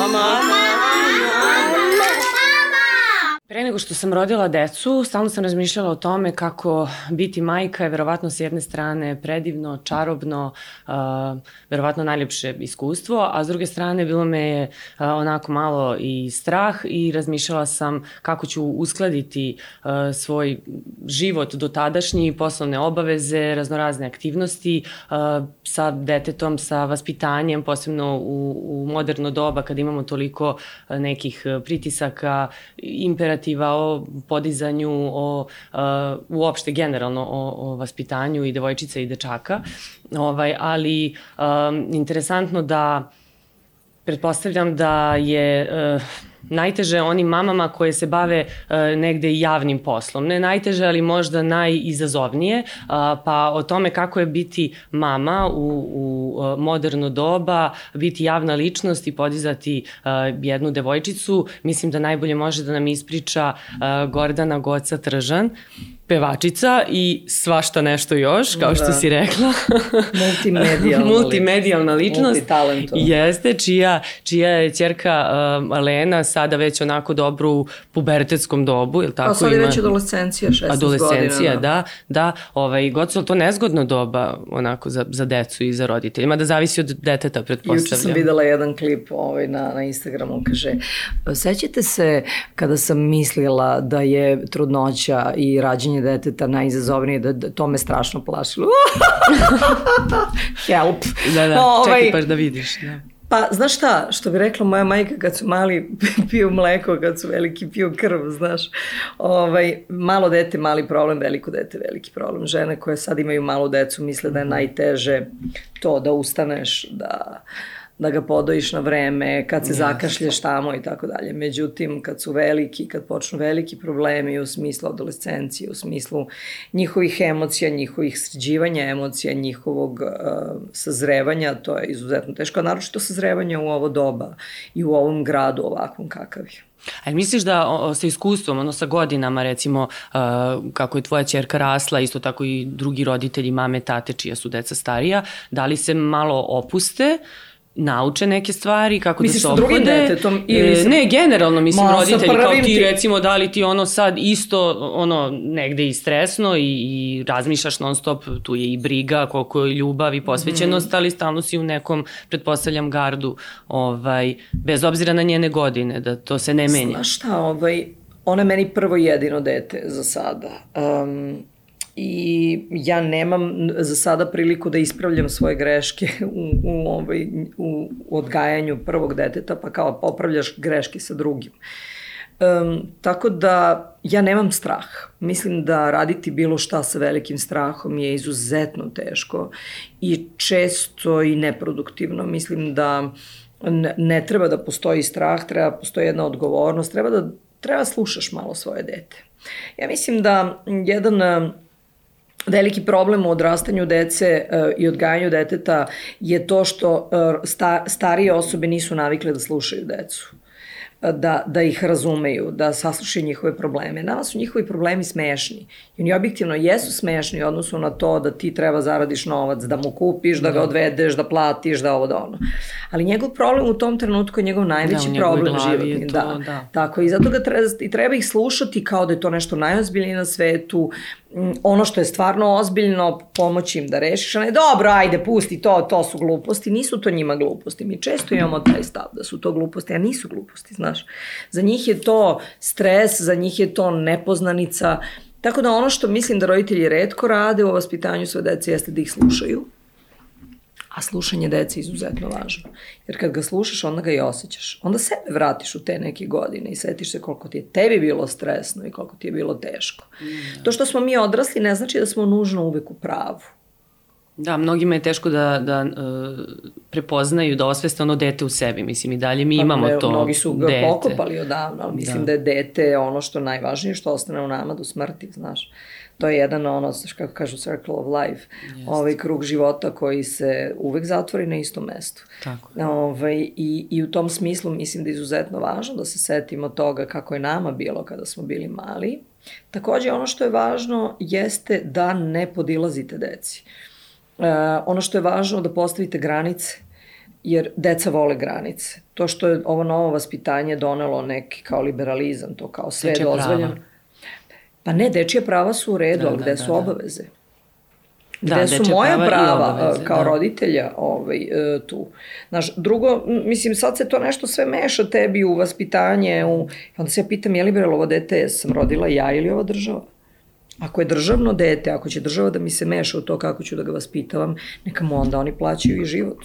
Mamãe, mamãe, mamãe, mamãe! Nego što sam rodila decu, stalno sam razmišljala o tome kako biti majka je verovatno s jedne strane predivno, čarobno, uh, verovatno najljepše iskustvo, a s druge strane bilo me je uh, onako malo i strah i razmišljala sam kako ću uskladiti uh, svoj život do tadašnji, poslovne obaveze, raznorazne aktivnosti uh, sa detetom, sa vaspitanjem, posebno u, u moderno doba kada imamo toliko nekih pritisaka, imperativa imperativa o podizanju, o uh, uopšte generalno o, o vaspitanju i devojčica i dečaka. Ovaj, ali um, interesantno da pretpostavljam da je uh, najteže onim mamama koje se bave uh, negde javnim poslom. Ne najteže, ali možda najizazovnije, uh, pa o tome kako je biti mama u, u uh, moderno doba, biti javna ličnost i podizati jednu devojčicu, mislim da najbolje može da nam ispriča Gordana Goca Tržan pevačica i svašta nešto još, kao što da. si rekla. Multimedijalna, Multimedijalna ličnost. Multitalentovna. Jeste, čija, čija je čerka uh, Lena sada već onako dobro u pubertetskom dobu, ili tako? A sad je već adolescencija, 16 adolescencija, godina. Da, da. Ovaj, god to nezgodno doba onako za, za decu i za roditeljima, da zavisi od deteta, pretpostavljam. Juče sam videla jedan klip ovaj, na, na Instagramu, kaže, sećate se kada sam mislila da je trudnoća i rađenje rađanje deteta najizazovnije, da, da to me strašno plašilo. Help. Da, da, ovaj, čekaj paš da vidiš. Da. Pa, znaš šta, što bi rekla moja majka kad su mali piju mleko, kad su veliki piju krv, znaš. Ovaj, malo dete, mali problem, veliko dete, veliki problem. Žene koje sad imaju malu decu misle da je najteže to da ustaneš, da da ga podojiš na vreme, kad se zakašlješ tamo i tako dalje. Međutim, kad su veliki, kad počnu veliki problemi u smislu adolescencije, u smislu njihovih emocija, njihovih sređivanja emocija, njihovog uh, sazrevanja, to je izuzetno teško, a naročito sazrevanje u ovo doba i u ovom gradu ovakvom kakav je. A misliš da o, sa iskustvom, ono sa godinama recimo uh, kako je tvoja čerka rasla, isto tako i drugi roditelji, mame, tate čija su deca starija, da li se malo opuste uh, nauče neke stvari, kako Misliš da se ophode. Misliš sa drugim detetom? Ili e, ne, generalno, mislim, Ma, roditelji, kao ti, ti, recimo, da li ti ono sad isto, ono, negde i stresno i, i razmišljaš non stop, tu je i briga, koliko je ljubav i posvećenost, mm. ali stalno si u nekom, pretpostavljam, gardu, ovaj, bez obzira na njene godine, da to se ne menja. Znaš šta, ovaj, ona je meni prvo jedino dete za sada. Um, i ja nemam za sada priliku da ispravljam svoje greške u, u, ovaj, u odgajanju prvog deteta, pa kao popravljaš greške sa drugim. Um, tako da ja nemam strah. Mislim da raditi bilo šta sa velikim strahom je izuzetno teško i često i neproduktivno. Mislim da ne, treba da postoji strah, treba da postoji jedna odgovornost, treba da treba slušaš malo svoje dete. Ja mislim da jedan Veliki problem u odrastanju dece uh, i odgajanju deteta je to što sta, starije osobe nisu navikle da slušaju decu da, da ih razumeju, da saslušaju njihove probleme. Nama su njihovi problemi smešni. I oni objektivno jesu smešni u odnosu na to da ti treba zaradiš novac, da mu kupiš, da ga da. odvedeš, da platiš, da ovo da ono. Ali njegov problem u tom trenutku je njegov najveći da, problem životni. To, da. da. Tako, i zato ga treba, i treba ih slušati kao da je to nešto najozbiljnije na svetu, Mm, ono što je stvarno ozbiljno, pomoći im da rešiš, a ne dobro, ajde, pusti to, to su gluposti. Nisu to njima gluposti. Mi često imamo taj stav da su to gluposti, a nisu gluposti, znaš. Za njih je to stres, za njih je to nepoznanica. Tako da ono što mislim da roditelji redko rade u vaspitanju svoje dece jeste da ih slušaju A slušanje dece je izuzetno važno. Jer kad ga slušaš, onda ga i osjećaš. Onda sebe vratiš u te neke godine i setiš se koliko ti je tebi bilo stresno i koliko ti je bilo teško. Mm. To što smo mi odrasli ne znači da smo nužno uvek u pravu. Da, mnogima je teško da, da uh, prepoznaju, da osveste ono dete u sebi. Mislim, i dalje mi pa, imamo ne, to Mnogi su ga dete. pokopali odavno, ali mislim da. da je dete ono što najvažnije, što ostane u nama do smrti, znaš to je jedan ono, kako kažu, circle of life, Jest. ovaj krug života koji se uvek zatvori na istom mestu. Tako. Ovaj, i, I u tom smislu mislim da je izuzetno važno da se setimo toga kako je nama bilo kada smo bili mali. Takođe, ono što je važno jeste da ne podilazite deci. Uh, ono što je važno da postavite granice, jer deca vole granice. To što je ovo novo vaspitanje donelo neki kao liberalizam, to kao sve je dozvoljeno. Prava. Pa ne, dečije prava su u redu, da, ali gde da, su da, obaveze? Da, gde su moja prava, prava obaveze, kao da. roditelja ovaj, e, tu. Znaš, drugo, mislim, sad se to nešto sve meša tebi u vaspitanje, u... onda se ja pitam, je li bre ovo dete sam rodila ja ili ova država? Ako je državno dete, ako će država da mi se meša u to kako ću da ga vaspitavam, neka mu onda oni plaćaju i život.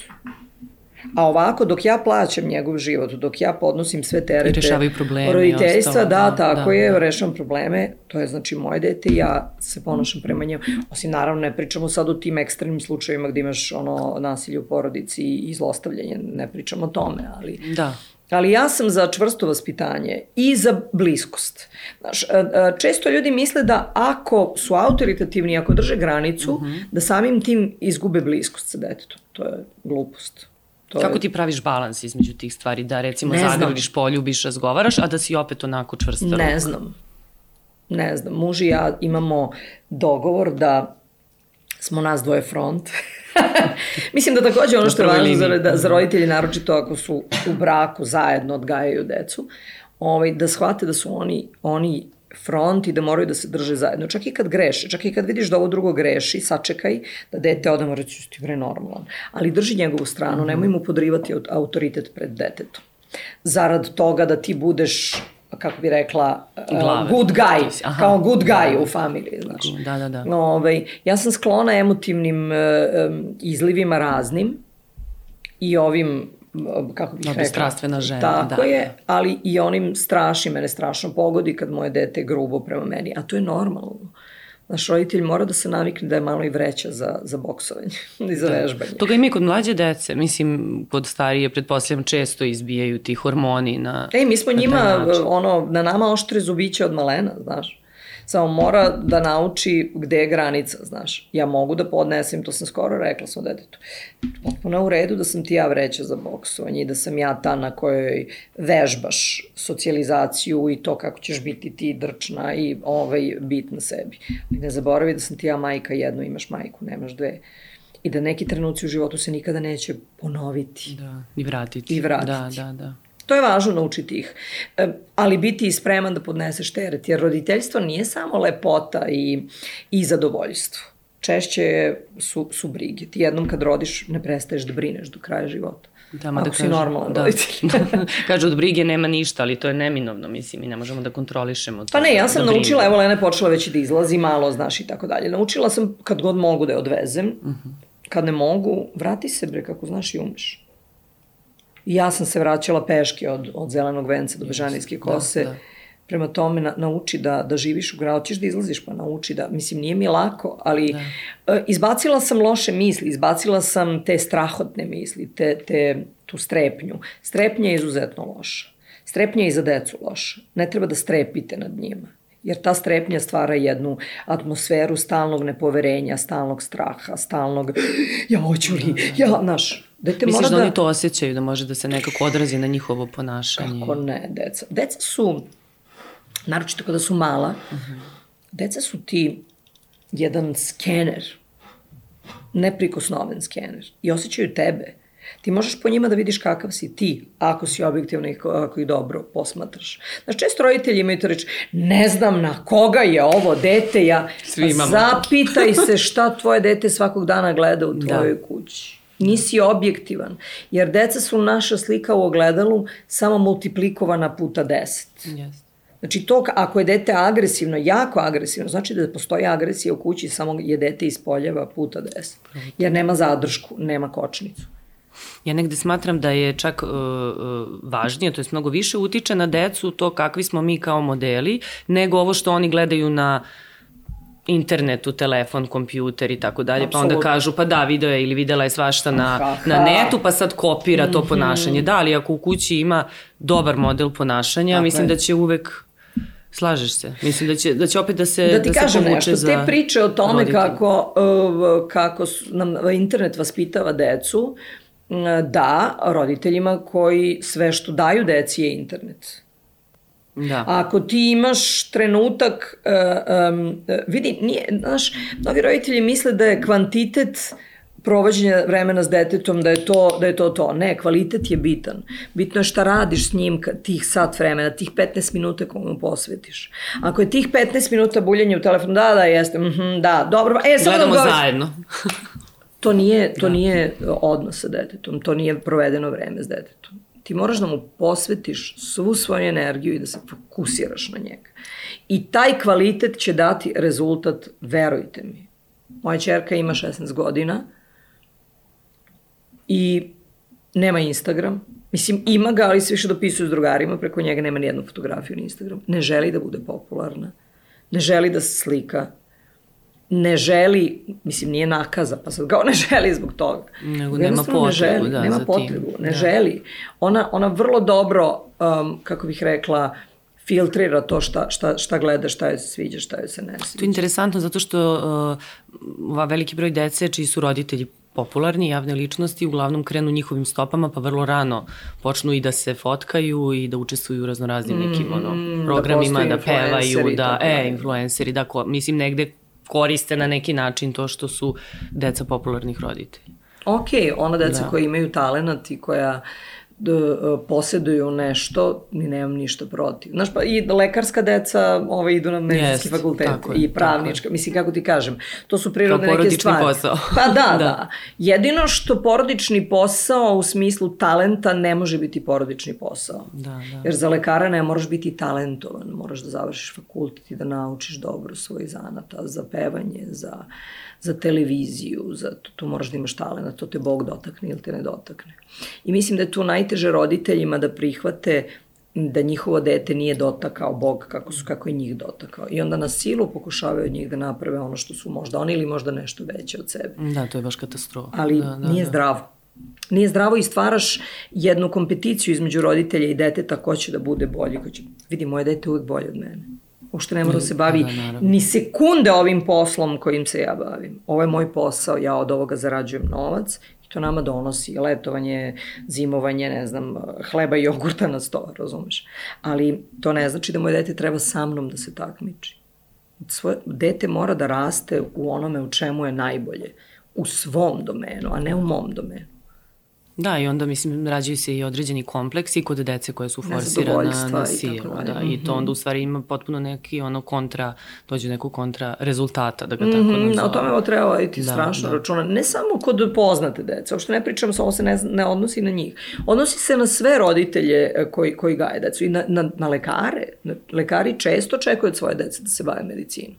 A ovako, dok ja plaćam njegov život, dok ja podnosim sve terete probleme roditeljstva, da, da, tako da, je, da. rešavam probleme, to je znači moje dete i ja se ponošam prema njemu. Osim naravno ne pričamo sad o tim ekstremnim slučajevima gde imaš ono nasilje u porodici i zlostavljanje, ne pričamo o tome, ali... Da. Ali ja sam za čvrsto vaspitanje i za bliskost. Znaš, često ljudi misle da ako su autoritativni, ako drže granicu, uh mhm. -huh. da samim tim izgube bliskost sa detetom. To je glupost. To Kako je... ti praviš balans između tih stvari? Da recimo ne zagrliš, poljubiš, razgovaraš, a da si opet onako čvrsta ruka? Ne znam. Ne znam. Muž i ja imamo dogovor da smo nas dvoje front. Mislim da takođe ono što je važno za, da, za roditelji, naročito ako su u braku zajedno odgajaju decu, ovaj, da shvate da su oni, oni front i da moraju da se drže zajedno. Čak i kad greše, čak i kad vidiš da ovo drugo greši, sačekaj da dete odemo reći ti bre normalan. Ali drži njegovu stranu, nemoj mu podrivati autoritet pred detetom. Zarad toga da ti budeš kako bi rekla, uh, good guy, Aha. kao good guy da. u familiji, znaš. Da, da, da. No, ovaj, ja sam sklona emotivnim uh, um, izlivima raznim i ovim kako bih rekla. strastvena žena. Tako da. je, ali i onim straši, mene strašno pogodi kad moje dete grubo prema meni, a to je normalno. Naš roditelj mora da se navikne da je malo i vreća za, za boksovanje i za da. vežbanje. Toga ima i kod mlađe dece, mislim, kod starije, pretpostavljam, često izbijaju ti hormoni na Ej, mi smo njima, ono, na nama oštre zubiće od malena, znaš. Samo mora da nauči gde je granica, znaš. Ja mogu da podnesem, to sam skoro rekla svom detetu. Potpuno u redu da sam ti ja vreća za boksovanje i da sam ja ta na kojoj vežbaš socijalizaciju i to kako ćeš biti ti drčna i ovaj, bit na sebi. Ali ne zaboravi da sam ti ja majka jedno, imaš majku, nemaš dve i da neki trenuci u životu se nikada neće ponoviti. Da, i vratiti. I vratiti. Da, da, da. To je važno naučiti ih, e, ali biti spreman da podneseš teret, jer roditeljstvo nije samo lepota i, i zadovoljstvo. Češće su, su brige. Ti jednom kad rodiš ne prestaješ da brineš do kraja života. Da, ma da si normalan da, roditelj. kažu od brige nema ništa, ali to je neminovno, mislim, i ne možemo da kontrolišemo to. Pa ne, ja sam da naučila, evo Lena je počela već da izlazi malo, znaš i tako dalje. Naučila sam kad god mogu da je odvezem, uh mhm. -huh. kad ne mogu, vrati se bre kako znaš i umeš. Ja sam se vraćala peške od, od zelenog venca do Bežanijske da, kose. Da, da. Prema tome, na, nauči da, da živiš u gradu, ćeš da izlaziš, pa nauči da, mislim, nije mi lako, ali da. uh, izbacila sam loše misli, izbacila sam te strahotne misli, te, te, tu strepnju. Strepnja je izuzetno loša. Strepnja je i za decu loša. Ne treba da strepite nad njima jer ta strepnja stvara jednu atmosferu stalnog nepoverenja, stalnog straha, stalnog ja hoću li, da, da. ja, znaš, Dete Misliš da, da oni to osjećaju, da može da se nekako odrazi na njihovo ponašanje? Kako ne, deca. Deca su, naročito kada su mala, uh -huh. deca su ti jedan skener, neprikosnoven skener i osjećaju tebe. Ti možeš po njima da vidiš kakav si ti, ako si objektivno i ako ih dobro posmatraš. Znaš, često roditelji imaju to reći, ne znam na koga je ovo dete, ja Svi imamo. zapitaj se šta tvoje dete svakog dana gleda u da. tvojoj da. kući. Nisi objektivan, jer deca su naša slika u ogledalu samo multiplikovana puta deset. Yes. Znači to ako je dete agresivno, jako agresivno, znači da postoji agresija u kući, samo je dete ispoljeva puta deset. Jer nema zadršku, nema kočnicu. Ja negde smatram da je čak uh, važnije, to je mnogo više utiče na decu to kakvi smo mi kao modeli, nego ovo što oni gledaju na internetu, telefon, kompjuter i tako dalje, pa onda kažu pa da, video je ili videla je svašta na, ha, ha. na netu, pa sad kopira to mm -hmm. ponašanje. Da, ali ako u kući ima dobar model ponašanja, tako mislim je. da će uvek Slažeš se. Mislim da će, da će opet da se Da ti da kažem nešto, te priče o tome roditelj. kako, uh, kako nam internet vaspitava decu, da, roditeljima koji sve što daju deci je internet. Da. A ako ti imaš trenutak, uh, um, vidi, nije, znaš, mnogi roditelji misle da je kvantitet provođenje vremena s detetom da je to da je to to. Ne, kvalitet je bitan. Bitno je šta radiš s njim tih sat vremena, tih 15 minuta koje mu posvetiš. Ako je tih 15 minuta buljenje u telefonu, da, da, jeste, mm -hmm, da, dobro. E, samo Gledamo da zajedno. to nije, to da. nije odnos sa detetom, to nije provedeno vreme s detetom. Ti moraš da mu posvetiš svu svoju energiju i da se fokusiraš na njega. I taj kvalitet će dati rezultat, verujte mi. Moja čerka ima 16 godina, i nema Instagram. Mislim, ima ga, ali se više dopisuje s drugarima, preko njega nema nijednu fotografiju na Instagram. Ne želi da bude popularna, ne želi da se slika, ne želi, mislim, nije nakaza, pa sad kao ne želi zbog toga. Nego nema potrebu, ne želi, da, nema potrebu, ne da. želi. Ona, ona vrlo dobro, um, kako bih rekla, filtrira to šta, šta, šta gleda, šta joj se sviđa, šta joj se ne sviđa. To je interesantno zato što uh, veliki broj dece čiji su roditelji popularni javne ličnosti uglavnom krenu njihovim stopama pa vrlo rano počnu i da se fotkaju i da učestvuju u raznoraznim nekim ono, mm, da programima, da, da pevaju, da, e, influenceri, da, ko, mislim negde koriste na neki način to što su deca popularnih roditelja. Ok, ona deca da. koja imaju talenat i koja da poseduju nešto, ni nemam ništa protiv. Znaš, pa i lekarska deca ove, idu na medicinski fakultet i pravnička. Mislim, kako ti kažem, to su prirodne neke stvari. posao. Pa da, da, da. Jedino što porodični posao u smislu talenta ne može biti porodični posao. Da, da. Jer za lekara ne moraš biti talentovan, moraš da završiš fakultet i da naučiš dobro svoj zanata za pevanje, za za televiziju, za to, to moraš da imaš talent, to te Bog dotakne ili te ne dotakne. I mislim da je tu najteže roditeljima da prihvate da njihovo dete nije dotakao Bog kako su kako je njih dotakao. I onda na silu pokušavaju od njih da naprave ono što su možda oni ili možda nešto veće od sebe. Da, to je baš katastrofa. Ali da, da, nije da. zdravo. Nije zdravo i stvaraš jednu kompeticiju između roditelja i deteta ko će da bude bolji. Ko će... Vidi, moje dete uvek bolje od mene uopšte ne mora da se bavi da, ni sekunde ovim poslom kojim se ja bavim. Ovo je moj posao, ja od ovoga zarađujem novac i to nama donosi letovanje, zimovanje, ne znam, hleba i jogurta na sto, razumeš? Ali to ne znači da moje dete treba sa mnom da se takmiči. Svoje, dete mora da raste u onome u čemu je najbolje, u svom domenu, a ne u mom domenu. Da, i onda, mislim, rađaju se i određeni kompleksi kod dece koje su forsirana na silu. Da, I to onda u stvari ima potpuno neki ono kontra, dođe neko kontra rezultata, da ga tako mm -hmm, nazove. O tome ovo treba voditi da, strašno da. računa. Ne samo kod poznate dece, uopšte ne pričam, ovo se ne, ne odnosi na njih. Odnosi se na sve roditelje e, koji, koji gaje decu i na, na, na lekare. Lekari često čekaju od svoje dece da se bave medicinom.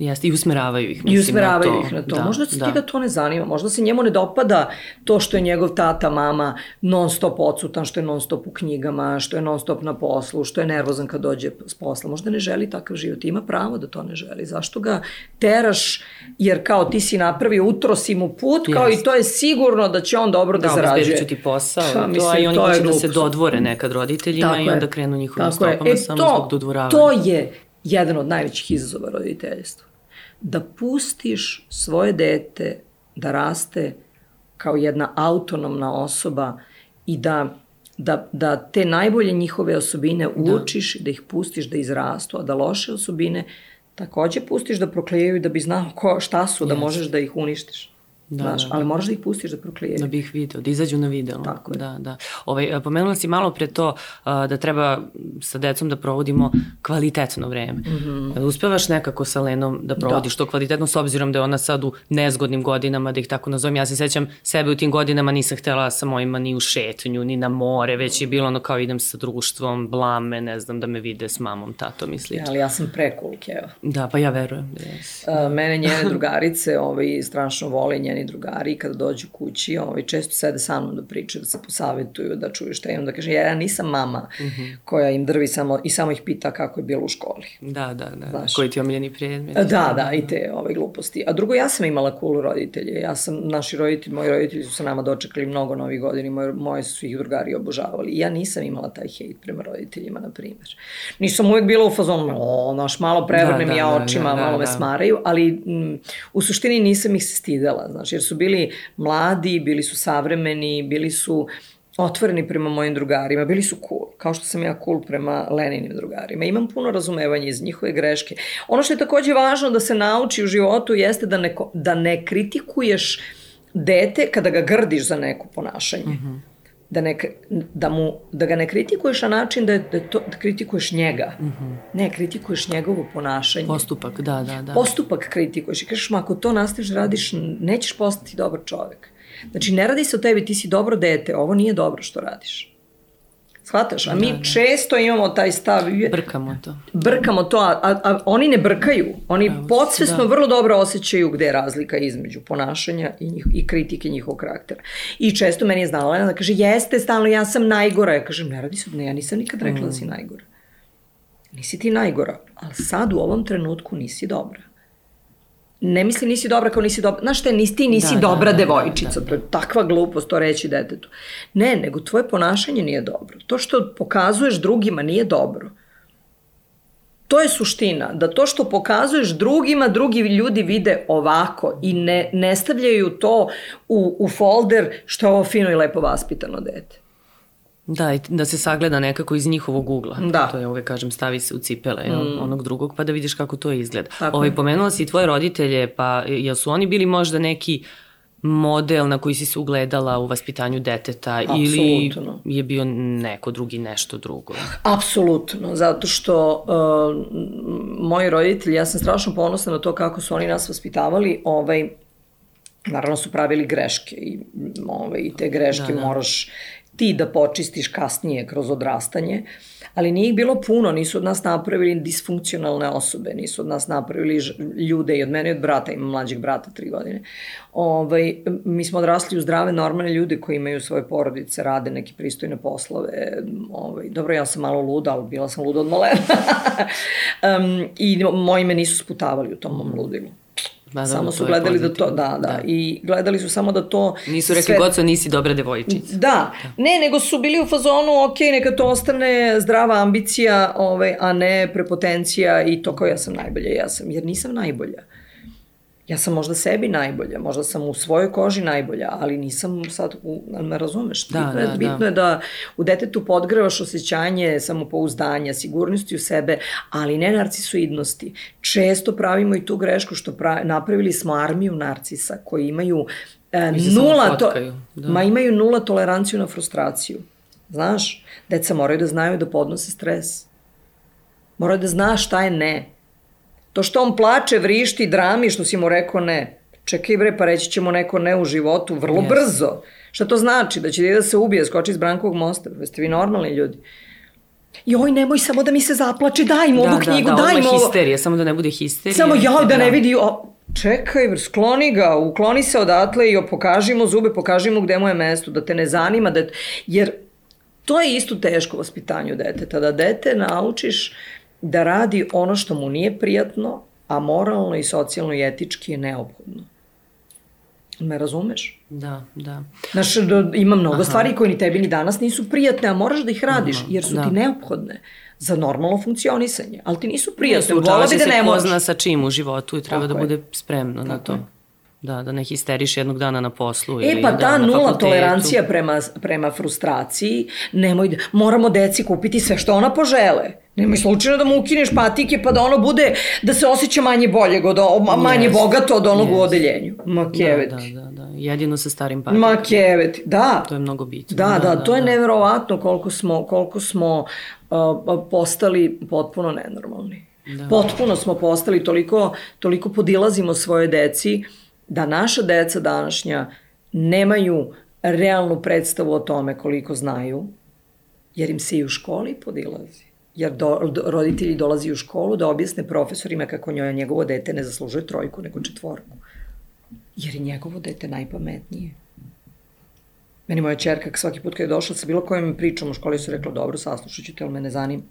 Jeste, i usmeravaju ih. Mislim, I usmeravaju na ih na to. Da, možda se da. ti ga to ne zanima, možda se njemu ne dopada to što je njegov tata, mama non stop odsutan, što je non stop u knjigama, što je non stop na poslu, što je nervozan kad dođe s posla. Možda ne želi takav život. Ima pravo da to ne želi. Zašto ga teraš, jer kao ti si napravio, utro si mu put, kao Jeste. i to je sigurno da će on dobro da, da zarađuje. Da, ti posao, pa, mislim, to, i oni hoće da se dodvore nekad roditeljima Tako i onda krenu njihovim stopama e, samo to, zbog dodvoravanja. To je jedan od najvećih izazova roditeljstva da pustiš svoje dete da raste kao jedna autonomna osoba i da, da, da te najbolje njihove osobine učiš, da. da ih pustiš da izrastu, a da loše osobine takođe pustiš da proklejaju da bi znao ko, šta su, yes. da možeš da ih uništiš. Da, Znaš, da, da. ali moraš da ih pustiš da proklijaju. Da bi ih video, da izađu na video. Tako je. Da, da. Ovaj, pomenula si malo pre to da treba sa decom da provodimo kvalitetno vreme. Mm -hmm. Uspevaš nekako sa Lenom da provodiš da. to kvalitetno s obzirom da je ona sad u nezgodnim godinama, da ih tako nazovem. Ja se sećam sebe u tim godinama nisam htela sa mojima ni u šetnju, ni na more, već je bilo ono kao idem sa društvom, blame, ne znam, da me vide s mamom, tatom i slično. Ali ja sam precool, Keva. Da, pa ja verujem. Yes. Uh, mene njene drugarice ovaj, strašno vole njeni meni drugari kada dođu kući, ovaj, često sede sa mnom da pričaju, da se posavetuju, da čuju šta imam, da kažem, ja nisam mama mm -hmm. koja im drvi samo, i samo ih pita kako je bilo u školi. Da, da, da. Znaš, Koji ti omiljeni predmet. Da, da, da, i te ove gluposti. A drugo, ja sam imala cool roditelje. Ja sam, naši roditelji, moji roditelji su sa nama dočekali mnogo novih godina moje, moje su ih drugari obožavali. I ja nisam imala taj hejt prema roditeljima, na primjer. Nisam uvek bila u fazonu, o, naš, malo prevrnem da, da, ja da, očima, da, da, malo me da. smaraju, ali m, u suštini nisam ih se stidela, znaš, znaš, jer su bili mladi, bili su savremeni, bili su otvoreni prema mojim drugarima, bili su cool, kao što sam ja cool prema Leninim drugarima. Imam puno razumevanja iz njihove greške. Ono što je takođe važno da se nauči u životu jeste da ne, da ne kritikuješ dete, kada ga grdiš za neko ponašanje, mm -hmm. Da, ne, da, mu, da ga ne kritikuješ na način da, da, to, da kritikuješ njega. Mm -hmm. Ne, kritikuješ njegovo ponašanje. Postupak, da, da, da. Postupak kritikuješ i kažeš, ma ako to nastaviš da radiš, nećeš postati dobar čovek. Znači, ne radi se o tebi, ti si dobro dete, ovo nije dobro što radiš. Shvataš? A mi da, da. često imamo taj stav. Brkamo to. Brkamo to, a, a, a oni ne brkaju. Oni Pravo, podsvesno da. vrlo dobro osjećaju gde je razlika između ponašanja i, njih, i kritike njihovog karaktera. I često meni je znala da kaže, jeste, stalno, ja sam najgora. Ja kažem, ne radi se, ne, ja nisam nikad rekla mm. da si mm. najgora. Nisi ti najgora, ali sad u ovom trenutku nisi dobra ne mislim nisi dobra kao nisi dobra, znaš šta, nisi ti nisi da, dobra da, da, devojčica, da, da, da. to je takva glupost to reći detetu. Ne, nego tvoje ponašanje nije dobro. To što pokazuješ drugima nije dobro. To je suština, da to što pokazuješ drugima, drugi ljudi vide ovako i ne, ne stavljaju to u, u folder što je ovo fino i lepo vaspitano dete. Da, da se sagleda nekako iz njihovog ugla. Da. To je uvek, kažem, stavi se u cipele mm. onog drugog, pa da vidiš kako to izgleda. Tako ovaj, pomenula si i tvoje roditelje, pa jel su oni bili možda neki model na koji si se ugledala u vaspitanju deteta Absolutno. ili je bio neko drugi nešto drugo? Apsolutno, zato što uh, moji roditelji, ja sam strašno ponosna na to kako su oni nas vaspitavali, ovaj, naravno su pravili greške i, ovaj, i te greške da, da. moraš ti da počistiš kasnije kroz odrastanje, ali nije ih bilo puno, nisu od nas napravili disfunkcionalne osobe, nisu od nas napravili ljude i od mene i od brata, imam mlađeg brata tri godine. Ovaj, mi smo odrasli u zdrave, normalne ljude koji imaju svoje porodice, rade neke pristojne poslove. Ovaj, dobro, ja sam malo luda, ali bila sam luda od malena. um, I moji me nisu sputavali u tom mom ludilu. Da, da, samo su gledali da to, da, da, da, i gledali su samo da to... Nisu rekli, sve... Goco, nisi dobra devojčica. Da, da, ne, nego su bili u fazonu, ok, neka to ostane zdrava ambicija, ovaj, a ne prepotencija i to kao ja sam najbolja, ja sam, jer nisam najbolja. Ja sam možda sebi najbolja, možda sam u svojoj koži najbolja, ali nisam sad, u, me razumeš? Da, bitno, da, je, da. bitno je da u detetu podgrevaš osjećanje samopouzdanja, sigurnosti u sebe, ali ne narcisoidnosti. Često pravimo i tu grešku što pravi, napravili smo armiju narcisa koji imaju e, nula, to, da. ma imaju nula toleranciju na frustraciju. Znaš, deca moraju da znaju da podnose stres. Moraju da zna šta je ne To što on plače, vrišti, drami, što si mu rekao ne. Čekaj bre, pa reći ćemo neko ne u životu vrlo yes. brzo. Šta to znači? Da će da se ubije, skoči iz Brankovog mosta? Jeste vi normalni ljudi? Joj, nemoj samo da mi se zaplače, daj mu da, ovu da, knjigu, da, daj mu ovo. histerija, samo da ne bude histerija. Samo ja da, da ne vidi, o, čekaj, skloni ga, ukloni se odatle i pokaži mu zube, pokaži mu gde mu je mesto, da te ne zanima, da, jer to je isto teško vaspitanju deteta, da dete naučiš da radi ono što mu nije prijatno, a moralno i socijalno i etički je neophodno. Me razumeš? Da, da. Znaš, da, ima mnogo Aha. stvari koje ni tebi ni danas nisu prijatne, a moraš da ih radiš, Aha, jer su da. ti neophodne za normalno funkcionisanje. Ali ti nisu prijatne, vola bi da ne možeš. Sučavaš se sa čim u životu i treba da Tako da bude spremno Tako na to. Je. Da, da ne histeriš jednog dana na poslu. E pa ta nula tolerancija prema, prema frustraciji, nemoj da, moramo deci kupiti sve što ona požele. Nemoj slučajno da mu ukineš patike pa da ono bude, da se osjeća manje bolje, od, manje yes. bogato od onog yes. u odeljenju. Ma keveti. Da, da, da, da. Jedino sa starim patikama. Ma keveti, da. To je mnogo bitno. Da, da, da, to da, je da. neverovatno koliko smo, koliko smo uh, postali potpuno nenormalni. Da. Potpuno smo postali, toliko, toliko podilazimo svoje deci, uh, da naša deca današnja nemaju realnu predstavu o tome koliko znaju, jer im se i u školi podilazi. Jer do, do, roditelji dolazi u školu da objasne profesorima kako njoj njegovo dete ne zaslužuje trojku, nego četvorku. Jer je njegovo dete najpametnije. Meni moja čerka svaki put kad je došla sa bilo kojom pričom u školi su rekla dobro, saslušat ću te, ali me ne zanima.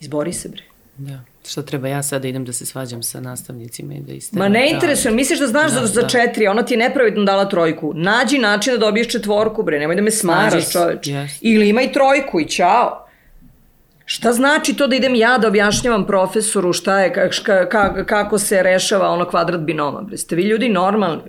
Izbori se bre. Da. Što treba ja sada da idem da se svađam sa nastavnicima i da iste... Ma ne interesuje, misliš da znaš da, za, za da. četiri, ona ti je nepravedno dala trojku. Nađi način da dobiješ četvorku, bre, nemoj da me smaraš, čoveč. Yes. Ili ima i trojku i čao. Šta znači to da idem ja da objašnjavam profesoru šta je, ka, ka, kako se rešava ono kvadrat binoma? Bre, ste vi ljudi normalni?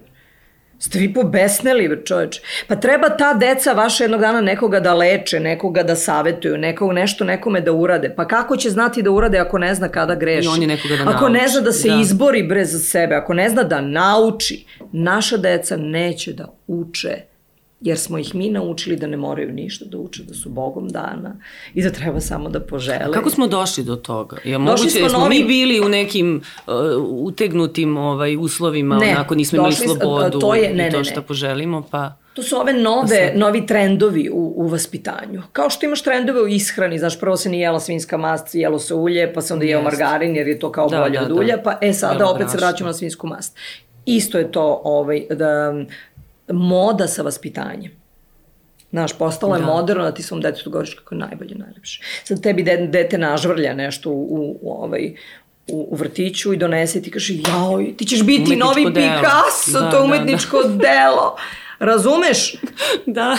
Ste vi pobesneli, čoveč. Pa treba ta deca vaša jednog dana nekoga da leče, nekoga da savetuju, nekog nešto nekome da urade. Pa kako će znati da urade ako ne zna kada greši? I on je nekoga da Ako ne nauči, zna da se da. izbori bre za sebe, ako ne zna da nauči, naša deca neće da uče jer smo ih mi naučili da ne moraju ništa da uče, da su bogom dana i da treba samo da požele. Kako smo došli do toga? Došli moguće, smo jesmo novim- mi bili u nekim uh, utegnutim ovaj, uslovima, Ne, onako nismo imali slobodu to je- ne, i to što ne. poželimo, pa... To su ove nove, novi trendovi u, u vaspitanju. Kao što imaš trendove u ishrani, znaš, prvo se nije jela svinska mast, jelo se ulje, pa se onda jeo margarin jer je to kao Da, bolje da, od da. ulja, pa e sada Jelo opet se brašno. vraćamo na svinsku mast. Isto je to ovaj, da, moda sa vaspitanjem. Znaš, postala je Da. moderno da ti svom detetu govoriš kako je najbolje, najlepše. Sad tebi de, dete nažvrlja nešto u, u, u ovaj, u, u vrtiću i donese i ti kaže, jao, ti ćeš biti Umetničko novi delo. Picasso, Da, to je da, umetničko delo. Razumeš? Da.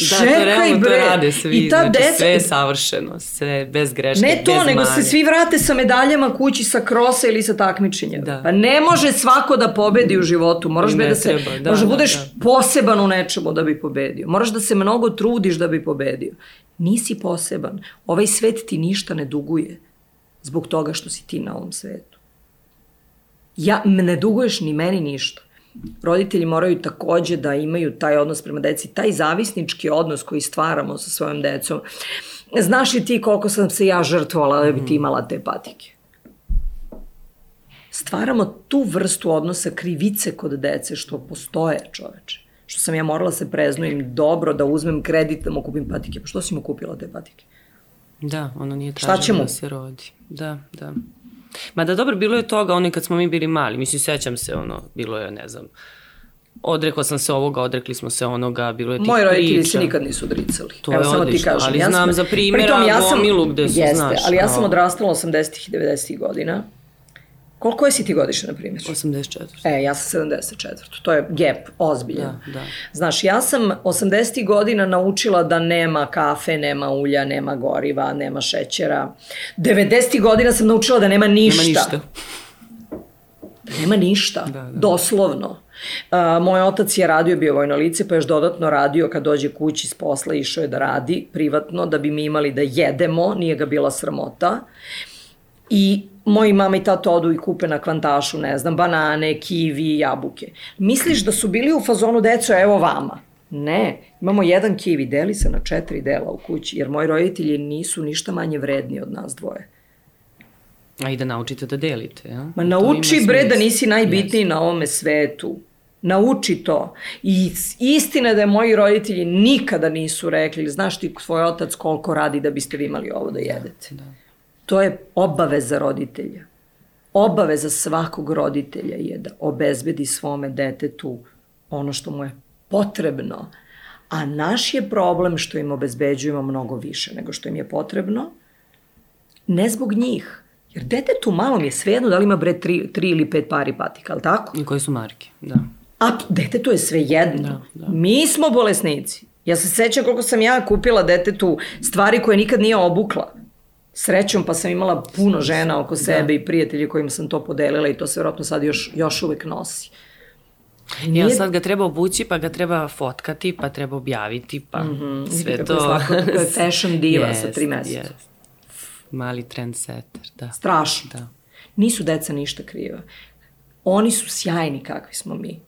Da, to Čekaj, realno bre. to rade svi, I ta znači deca- sve je savršeno, sve bez greške, Ne to, bez nego se mane. svi vrate sa medaljama kući sa krosa ili sa takmičenja. Da. Pa ne može svako da pobedi u životu. Moraš ne da se, treba, da, možda da, budeš da. poseban u nečemu da bi pobedio. Moraš da se mnogo trudiš da bi pobedio. Nisi poseban. Ovaj svet ti ništa ne duguje zbog toga što si ti na ovom svetu. Ja, ne duguješ ni meni ništa. Roditelji moraju takođe da imaju taj odnos prema deci, taj zavisnički odnos koji stvaramo sa svojom decom. Znaš li ti koliko sam se ja žrtvovala da bi ti imala te patike? Stvaramo tu vrstu odnosa krivice kod dece što postoje čoveče. Što sam ja morala se preznujem dobro da uzmem kredit da mu kupim patike. Pa što si mu kupila te patike? Da, ono nije mu? da se rodi. Da, da. Ma da dobro, bilo je toga, ono kad smo mi bili mali, mislim, sećam se, ono, bilo je, ne znam, odrekla sam se ovoga, odrekli smo se onoga, bilo je tih Moji roditelji se nikad nisu odricali. To je samo ti odlično, kažem. ali ja znam sam, za primjera pritom ja sam, gomilu gde su, jeste, znaš, ali ja sam odrastala 80-ih i 90-ih godina. Koliko je si ti godišnja, na primjer? 84. E, ja sam 74. To je gap, ozbiljan. Da, da. Znaš, ja sam 80. godina naučila da nema kafe, nema ulja, nema goriva, nema šećera. 90. godina sam naučila da nema ništa. Nema ništa. Da nema ništa, Da, da. doslovno. Uh, moj otac je radio, bio vojno lice, pa još dodatno radio kad dođe kući s posla, išao je da radi privatno, da bi mi imali da jedemo, nije ga bila sramota. I moji mama i tata odu i kupe na kvantašu, ne znam, banane, kivi, jabuke. Misliš da su bili u fazonu deco, evo vama? Ne, imamo jedan kivi, deli se na četiri dela u kući, jer moji roditelji nisu ništa manje vredni od nas dvoje. A i da naučite da delite, ja? Ma nauči bre da nisi najbitniji na ovome svetu. Nauči to. I istina je da je moji roditelji nikada nisu rekli, znaš ti tvoj otac koliko radi da biste vi imali ovo da jedete. Da. To je obaveza roditelja. Obaveza svakog roditelja je da obezbedi svome detetu ono što mu je potrebno. A naš je problem što im obezbeđujemo mnogo više nego što im je potrebno, ne zbog njih. Jer detetu malom je svejedno da li ima bre tri, tri ili pet pari patika, ali tako? I koje su marke, da. A detetu je sve jedno. Da, da. Mi smo bolesnici. Ja se sećam koliko sam ja kupila detetu stvari koje nikad nije obukla. Srećom pa sam imala puno žena oko sebe i prijatelji kojima sam to podelila i to se vjerojatno sad još, još uvek nosi. Ja sad ga treba obući, pa ga treba fotkati, pa treba objaviti, pa mm -hmm. sve Kako to. je slatko, kako je fashion diva sa Jest, tri meseca. jest. Mali trendsetter, da. Strašno. Da. Nisu deca ništa kriva. Oni su sjajni kakvi smo mi.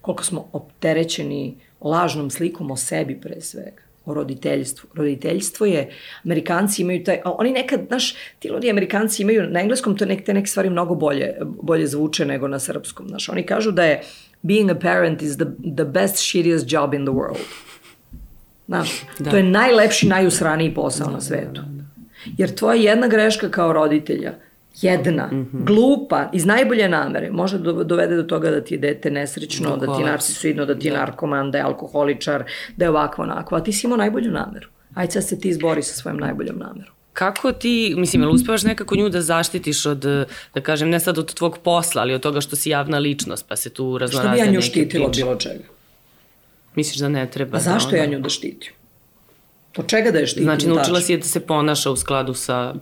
Koliko smo opterećeni lažnom slikom o sebi pre svega o roditeljstvu. Roditeljstvo je, Amerikanci imaju taj, oni nekad, znaš, ti ljudi Amerikanci imaju, na engleskom to nek, te neke stvari mnogo bolje, bolje zvuče nego na srpskom, znaš. Oni kažu da je being a parent is the, the best shittiest job in the world. Znaš, da. to je najlepši, najusraniji posao da, na svetu. Da, da, da. Jer tvoja jedna greška kao roditelja, jedna, mm -hmm. glupa, iz najbolje namere, može da dovede do toga da ti je dete nesrećno, da, da ti je narcisoidno, da ti je da. narkoman, da je alkoholičar, da je ovako onako, a ti si imao najbolju nameru. Ajde sad se ti izbori sa svojom najboljom namerom. Kako ti, mislim, jel uspevaš nekako nju da zaštitiš od, da kažem, ne sad od tvog posla, ali od toga što si javna ličnost, pa se tu raznorazne neke Što bi ja nju štitila od bilo čega? Misliš da ne treba? A zašto da ja nju da štitim? Od čega da je štitim Znači, naučila tačno? si je da se ponaša u skladu sa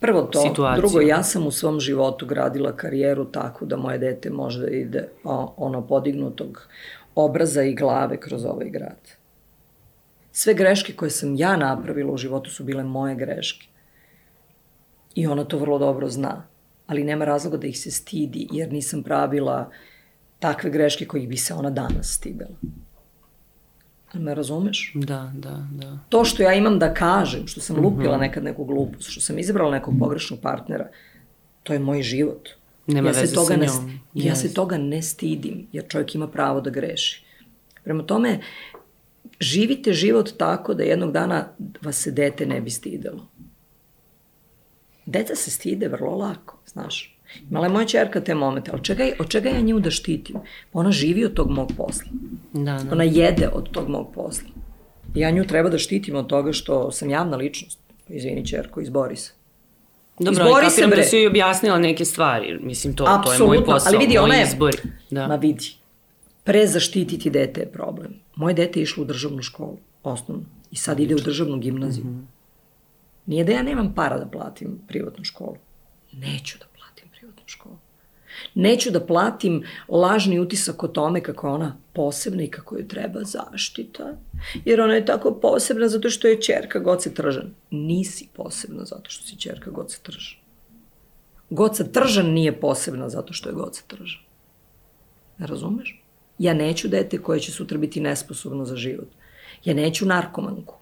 Prvo to, situaciju. drugo, ja sam u svom životu gradila karijeru tako da moje dete može da ide o, ono podignutog obraza i glave kroz ovaj grad. Sve greške koje sam ja napravila u životu su bile moje greške. I ona to vrlo dobro zna. Ali nema razloga da ih se stidi, jer nisam pravila takve greške kojih bi se ona danas stidela. Me razumeš? Da, da, da. To što ja imam da kažem, što sam lupila nekad neku glupost, što sam izabrala nekog pogrešnog partnera, to je moj život. Nema ja se veze toga sa ne, njom. Ja Yes. se toga ne stidim, jer čovjek ima pravo da greši. Prema tome, živite život tako da jednog dana vas se dete ne bi stidelo. Deca se stide vrlo lako, znaš. Imala je moja čerka te momente, ali čega, od čega ja nju da štitim? Ona živi od tog mog posla. Da, da. Ona jede od tog mog posla. Ja nju treba da štitim od toga što sam javna ličnost. Izvini, čerko, izbori se. Dobro, Izbori ali kapiram da si joj objasnila neke stvari. Mislim, to, to je moj posao, ali vidi, ona moj je- izbor. Ma Da. vidi, pre zaštititi dete je problem. Moje dete je išlo u državnu školu, osnovnu, i sad ide u državnu gimnaziju. Mhm. Nije da ja nemam para da platim privatnu školu. Neću da platim privatnu školu. Neću da platim lažni utisak o tome kako ona posebna i kako joj treba zaštita. Jer ona je tako posebna zato što je čerka Goce Tržan. Nisi posebna zato što si čerka Goce Tržan. Goca Tržan nije posebna zato što je Goca Tržan. Ne razumeš? Ja neću dete koje će sutra biti nesposobno za život. Ja neću narkomanku.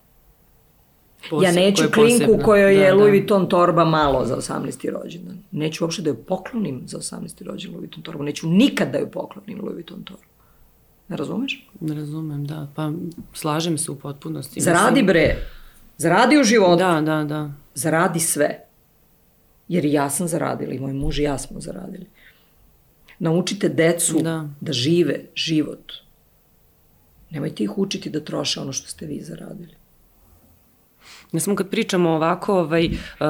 Ja Poseb- neću koja je klinku posebna. kojoj je Da, Louis da. Vuitton torba malo za 18. rođendan. Neću uopšte da joj poklonim za 18. rođendan Louis Vuitton torbu. Neću nikad da joj poklonim Louis Vuitton torbu. Ne razumeš? Ne razumem, da. Pa slažem se u potpunosti. Zaradi bre. Zaradi u životu. Da, da, da. Zaradi sve. Jer ja sam zaradila i moj muž i ja smo zaradili. Naučite decu Da. da žive život. Nemojte ih učiti da troše ono što ste vi zaradili. Ne samo kad pričamo ovako, ovaj, uh,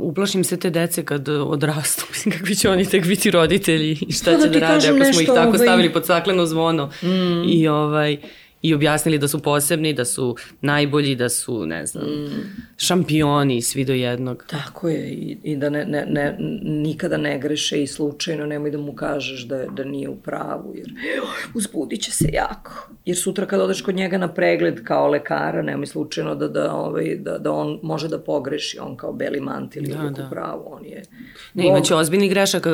uplašim se te dece kad odrastu. Mislim, kakvi će oni tek biti roditelji i šta da će da ti rade ako smo ih tako ovaj- stavili pod sakleno zvono mm. i ovaj i objasnili da su posebni, da su najbolji, da su, ne znam, mm. šampioni, svi do jednog. Tako je i, i da ne, ne, ne, nikada ne greše i slučajno nemoj da mu kažeš da, da nije u pravu jer uzbudit će se jako. Jer sutra kad odeš kod njega na pregled kao lekara, nemoj slučajno da, da, ovaj, da, da on može da pogreši, on kao beli mantil da, Da, da. u pravu, on je... Ne, Bog- imaće ozbiljnih grešaka,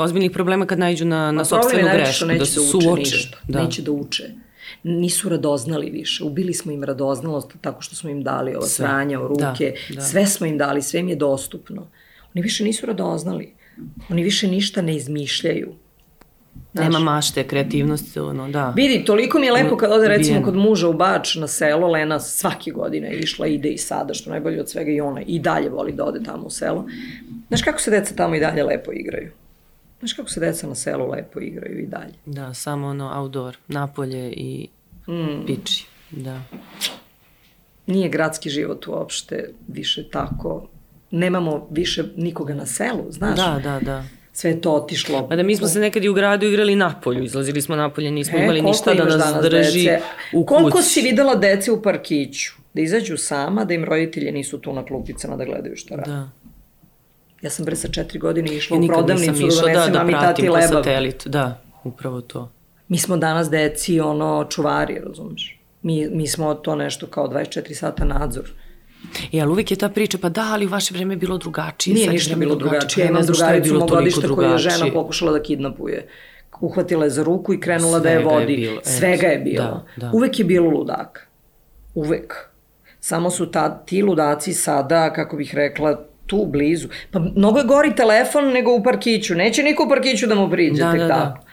ozbiljnih problema kad najđu na, na sobstvenu što grešku, da neće se da uče suoče. ništa. Da. Neće da uče. Nisu radoznali više. Ubili smo im radoznalost tako što smo im dali ova sranja u ruke. Da, da. Sve smo im dali, sve im je dostupno. Oni više nisu radoznali. Oni više ništa ne izmišljaju. Znaš, Nema mašte, kreativnosti, ono, da. Vidi, toliko mi je lepo kad ode recimo kod muža u Bač na selo, Lena svake godine je išla, ide i sada, što najbolje od svega i ona i dalje voli da ode tamo u selo. Znaš kako se deca tamo i dalje lepo igraju? Znaš kako se deca na selu lepo igraju i dalje? Da, samo ono outdoor, napolje i mm. piči. Da. nije gradski život uopšte više tako. Nemamo više nikoga na selu, znaš? Da, da, da. Sve je to otišlo. Pa da mi smo se nekad i u gradu igrali napolju, izlazili smo napolje, nismo E, imali ništa da nas drži dece? u kući. Koliko si videla dece u parkiću? Da izađu sama, da im roditelji nisu tu na klupicama da gledaju šta rade. Da. Ja sam bre sa četiri godine išla Ja u prodavnicu da išla da, donesem da mami tati lebav. satelit. Da, upravo to. Mi smo danas deci ono čuvari, razumiješ? Mi, mi smo to nešto kao 24 sata nadzor. E, ali uvijek je ta priča, pa da, ali u vaše vreme je bilo drugačije. Nije ništa bilo drugačije. Ja imam drugaricu mog godišta koju je žena pokušala da kidnapuje. Uhvatila je za ruku i krenula da je Svega je vodi. bilo. Svega je bilo. Da, da. Uvek je bilo ludaka. Uvek. Samo su ta, ti ludaci sada, kako bih rekla, tu blizu. Pa mnogo je gori telefon nego u parkiću. Neće niko u parkiću da mu priđe Da, tek da, tako. da.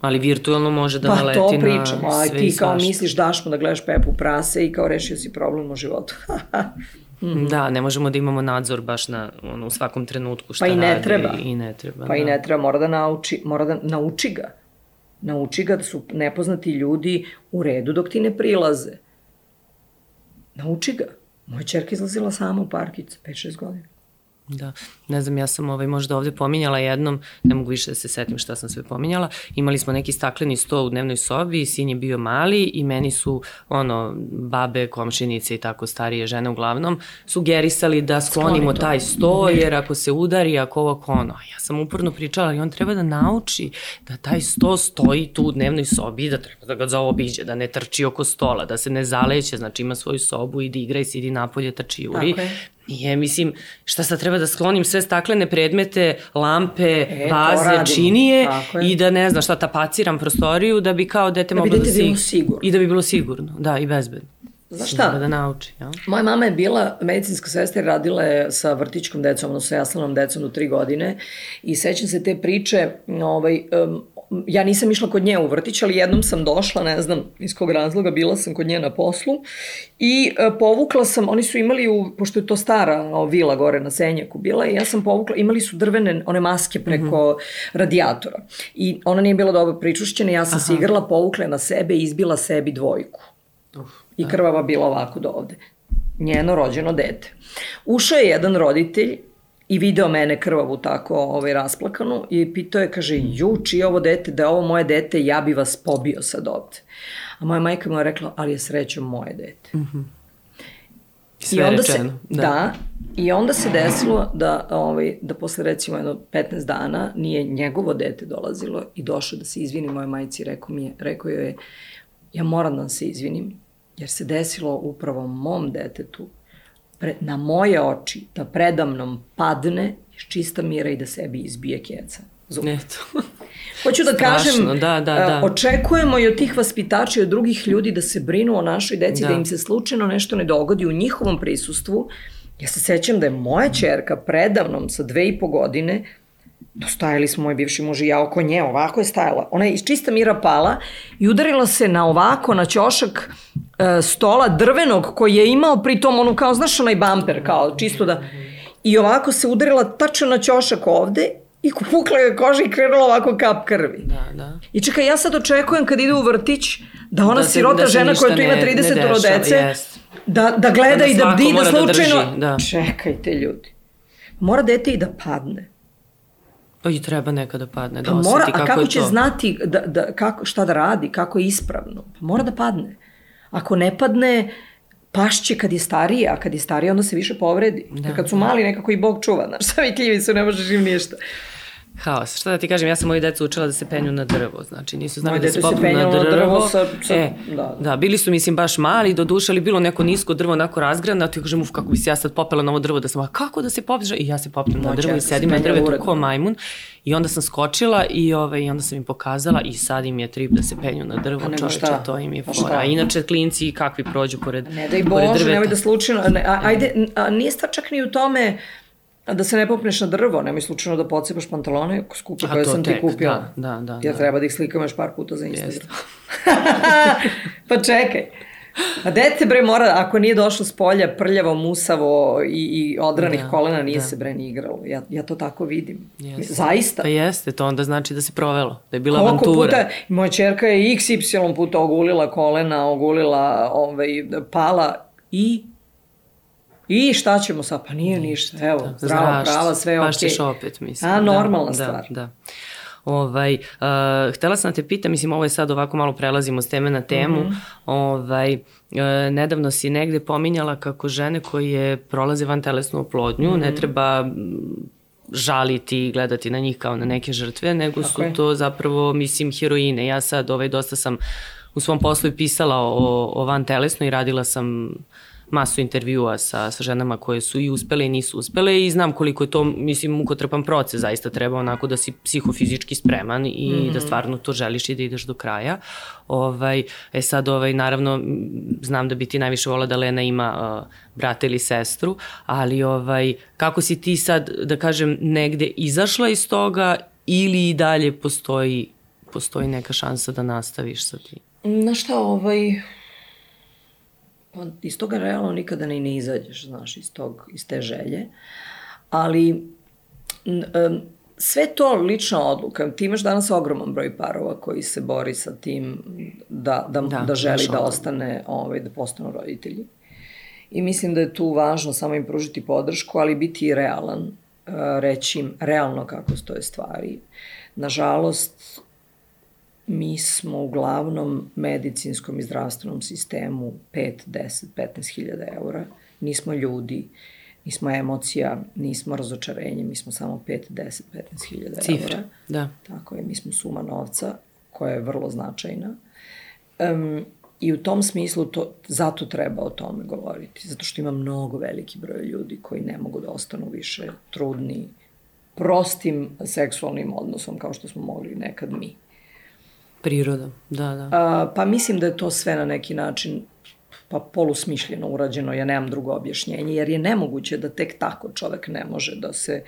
Ali virtualno može da Pa naleti to na pričamo, a sve ti kao svašta. misliš daš mu da gledaš Pepu prase i kao rešio si problem u životu. Da, ne možemo da imamo nadzor baš na, ono, u svakom trenutku šta Pa i ne radi treba. I ne treba, Pa da. i ne treba, mora da nauči, mora da nauči ga. Nauči ga da su nepoznati ljudi u redu dok ti ne prilaze. Nauči ga. Moja čerka izlazila sama u parkić 5-6 godina. Da, ne znam, ja sam ovaj, možda ovde pominjala jednom, ne mogu više da se setim šta sam sve pominjala, imali smo neki stakleni sto u dnevnoj sobi, sin je bio mali i meni su, ono, babe, komšinice i tako starije žene uglavnom, sugerisali da sklonimo taj sto, jer ako se udari, ako ovo, ako ono. Ja sam uporno pričala i on treba da nauči da taj sto stoji tu u dnevnoj sobi da treba da ga zaobiđe, da ne trči oko stola, da se ne zaleće, znači ima svoju sobu, idi igraj, sidi napolje, trči, uri. Nije, mislim, šta sad treba da sklonim sve staklene predmete, lampe, e, vaze, činije i da ne znam šta tapaciram prostoriju da bi kao dete da moglo da se... sigurno. I da bi bilo sigurno, da, i bezbedno. Znaš šta? Da nauči, ja? Moja mama je bila medicinska sestra i radila je sa vrtičkom decom, odnosno sa jaslenom decom do tri godine i sećam se te priče, ovaj, um, ja nisam išla kod nje u vrtić, ali jednom sam došla, ne znam iz kog razloga, bila sam kod nje na poslu i e, povukla sam, oni su imali, u, pošto je to stara o, vila gore na Senjaku bila, i ja sam povukla, imali su drvene one maske preko mm -hmm. radijatora i ona nije bila dobro pričušćena, ja sam Aha. se igrala, povukla na sebe i izbila sebi dvojku. Uf, I da. krvava bila ovako do ovde. Njeno rođeno dete. Ušao je jedan roditelj i video mene krvavu tako ovaj, rasplakanu i pitao je, kaže, ju, čije ovo dete, da je ovo moje dete, ja bi vas pobio sad ovde. A moja majka mu je rekla, ali je srećom moje dete. Mm -hmm. Sve I onda rečeno. Se, da. da. I onda se desilo da, ovaj, da posle recimo jedno 15 dana nije njegovo dete dolazilo i došao da se izvini moje majici, rekao mi je, rekao joj je, ja moram da se izvinim, jer se desilo upravo mom detetu pre, na moje oči da predamnom padne iz čista mira i da sebi izbije keca. Zub. Eto. Hoću da Strašno, kažem, da, da, da. očekujemo i od tih vaspitača i od drugih ljudi da se brinu o našoj deci, da. da im se slučajno nešto ne dogodi u njihovom prisustvu. Ja se sećam da je moja čerka predavnom sa dve i po godine Dostajali smo moj bivši muž i ja oko nje, ovako je stajala. Ona je iz čista mira pala i udarila se na ovako, na ćošak stola drvenog koji je imao pritom onu kao, znaš onaj bamper, kao čisto da... I ovako se udarila tačno na ćošak ovde i pukla je koža i krenula ovako kap krvi. Da, da. I čekaj, ja sad očekujem kad ide u vrtić da ona da se, sirota da žena koja tu ima 30 dece, jest. da, da gleda da i da, di, da slučajno... Da drži, da. Čekajte ljudi. Mora dete i da padne. Pa i treba nekada padne, da pa mora, kako, a kako je će to. znati da, da, kako, šta da radi, kako je ispravno? Pa mora da padne. Ako ne padne, pašće kad je starije, a kad je starije onda se više povredi. Da, kad su da. mali nekako i Bog čuva, znaš, sami kljivi su, ne možeš im ništa. Haos. Šta da ti kažem, ja sam moju decu učila da se penju na drvo, znači nisu znali Moje da se popnu na drvo. Drvo sa, sa, e, da, da. da, bili su mislim baš mali, do duše, ali bilo neko nisko drvo, onako razgrana, ti kažem, uf, kako bi se ja sad popela na ovo drvo, da sam, a kako da se popneš? I ja se popnem na drvo i sedim na drvetu ko majmun. I onda sam skočila i, ove, i onda sam im pokazala i sad im je trip da se penju na drvo, čoveče, to im je fora. A inače klinci kakvi prođu pored, ne daj Bože, nemoj da slučajno, ne, a, ajde, a, nije stvar čak ni u tome, da se ne popneš na drvo, nemoj slučajno da pocepaš pantalone skupe koje sam tek, ti kupio. Da, da, da. Ja da. treba da ih slikam još par puta za Instagram. pa čekaj. A dete bre mora, ako nije došlo s polja prljavo, musavo i, i odranih da, kolena, nije da. se bre ni igralo. Ja, ja to tako vidim. Jeste. Zaista. Pa jeste, to onda znači da se provelo, da je bila Koliko avantura. puta, moja čerka je XY puta ogulila kolena, ogulila, ovaj, pala i I šta ćemo sad? Pa nije ništa. Evo, da, zdravo, prava, sve je okej. Okay. ćeš opet, mislim. A, normalna da, stvar. Da, da. Ovaj, uh, htela sam da te pitam, mislim ovo je sad ovako malo prelazimo s teme na temu, mm -hmm. ovaj, uh, nedavno si negde pominjala kako žene koje prolaze van telesnu oplodnju mm -hmm. ne treba žaliti i gledati na njih kao na neke žrtve, nego Tako su je. to zapravo, mislim, heroine. Ja sad ovaj, dosta sam u svom poslu i pisala o, o van telesno i radila sam masu intervjua sa, sa ženama koje su i uspele i nisu uspele i znam koliko je to, mislim, mukotrpan proces, zaista treba onako da si psihofizički spreman i mm -hmm. da stvarno to želiš i da ideš do kraja. Ovaj, e sad, ovaj, naravno, znam da bi ti najviše vola da Lena ima uh, brata ili sestru, ali ovaj, kako si ti sad, da kažem, negde izašla iz toga ili i dalje postoji, postoji neka šansa da nastaviš sa tim? Na šta, ovaj, pa iz toga realno nikada ni ne izađeš, znaš, iz, tog, iz te želje. Ali sve to lična odluka. Ti imaš danas ogroman broj parova koji se bori sa tim da, da, da, da želi da ostane, ovaj, da postanu roditelji. I mislim da je tu važno samo im pružiti podršku, ali biti i realan reći im realno kako stoje stvari. Nažalost, mi smo uglavnom medicinskom i zdravstvenom sistemu 5, 10, 15 hiljada eura. Nismo ljudi, nismo emocija, nismo razočarenje, mi smo samo 5, 10, 15 hiljada eura. Cifra, da. Tako je, mi smo suma novca koja je vrlo značajna. Um, I u tom smislu to, zato treba o tome govoriti, zato što ima mnogo veliki broj ljudi koji ne mogu da ostanu više trudni prostim seksualnim odnosom kao što smo mogli nekad mi. Prirodom, da, da. A, pa mislim da je to sve na neki način pa polusmišljeno urađeno, ja nemam drugo objašnjenje, jer je nemoguće da tek tako čovek ne može da se